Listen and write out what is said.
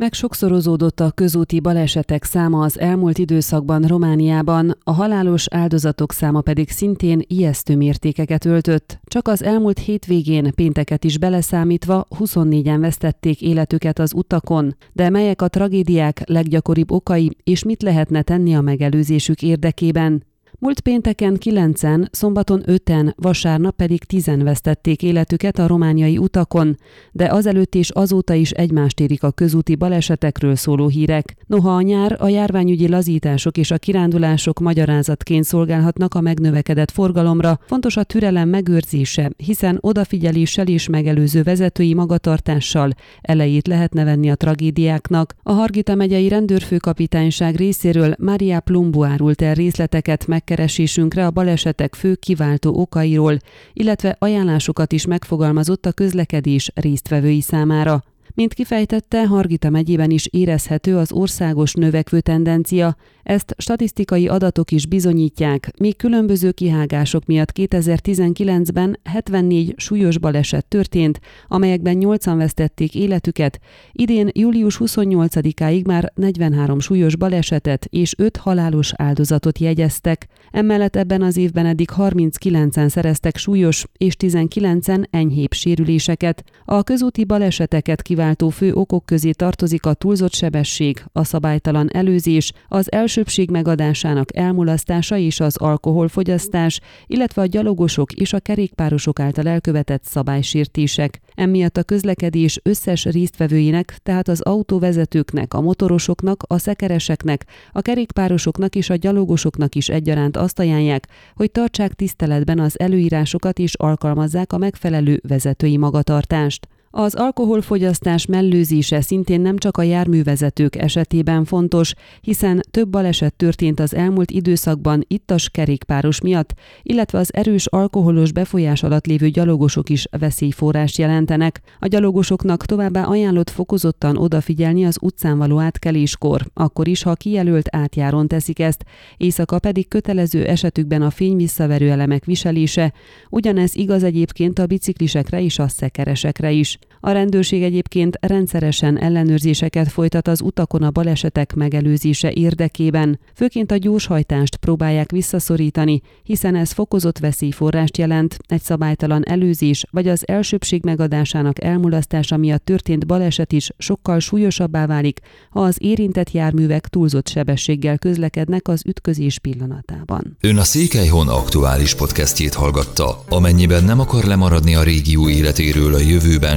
Meg sokszorozódott a közúti balesetek száma az elmúlt időszakban Romániában, a halálos áldozatok száma pedig szintén ijesztő mértékeket öltött. Csak az elmúlt hétvégén pénteket is beleszámítva 24-en vesztették életüket az utakon. De melyek a tragédiák leggyakoribb okai, és mit lehetne tenni a megelőzésük érdekében? Múlt pénteken kilencen, szombaton öten, vasárnap pedig tizen vesztették életüket a romániai utakon, de azelőtt és azóta is egymást érik a közúti balesetekről szóló hírek. Noha a nyár, a járványügyi lazítások és a kirándulások magyarázatként szolgálhatnak a megnövekedett forgalomra, fontos a türelem megőrzése, hiszen odafigyeléssel és megelőző vezetői magatartással elejét lehetne venni a tragédiáknak. A Hargita megyei rendőrfőkapitányság részéről Mária Plumbu árult el részleteket meg megkeresésünkre a balesetek fő kiváltó okairól, illetve ajánlásokat is megfogalmazott a közlekedés résztvevői számára. Mint kifejtette, Hargita megyében is érezhető az országos növekvő tendencia, ezt statisztikai adatok is bizonyítják, míg különböző kihágások miatt 2019-ben 74 súlyos baleset történt, amelyekben 8-an vesztették életüket, idén július 28-áig már 43 súlyos balesetet és 5 halálos áldozatot jegyeztek. Emellett ebben az évben eddig 39-en szereztek súlyos és 19-en enyhébb sérüléseket. A közúti baleseteket kiváltó fő okok közé tartozik a túlzott sebesség, a szabálytalan előzés, az első elsőbség megadásának elmulasztása és az alkoholfogyasztás, illetve a gyalogosok és a kerékpárosok által elkövetett szabálysértések. Emiatt a közlekedés összes résztvevőinek, tehát az autóvezetőknek, a motorosoknak, a szekereseknek, a kerékpárosoknak és a gyalogosoknak is egyaránt azt ajánlják, hogy tartsák tiszteletben az előírásokat és alkalmazzák a megfelelő vezetői magatartást. Az alkoholfogyasztás mellőzése szintén nem csak a járművezetők esetében fontos, hiszen több baleset történt az elmúlt időszakban ittas kerékpáros miatt, illetve az erős alkoholos befolyás alatt lévő gyalogosok is veszélyforrás jelentenek. A gyalogosoknak továbbá ajánlott fokozottan odafigyelni az utcán való átkeléskor, akkor is, ha kijelölt átjáron teszik ezt, éjszaka pedig kötelező esetükben a fényvisszaverő elemek viselése, ugyanez igaz egyébként a biciklisekre és a szekeresekre is. A rendőrség egyébként rendszeresen ellenőrzéseket folytat az utakon a balesetek megelőzése érdekében. Főként a gyorshajtást próbálják visszaszorítani, hiszen ez fokozott veszélyforrást jelent, egy szabálytalan előzés vagy az elsőbség megadásának elmulasztása miatt történt baleset is sokkal súlyosabbá válik, ha az érintett járművek túlzott sebességgel közlekednek az ütközés pillanatában. Ön a Székelyhon aktuális podcastjét hallgatta. Amennyiben nem akar lemaradni a régió életéről a jövőben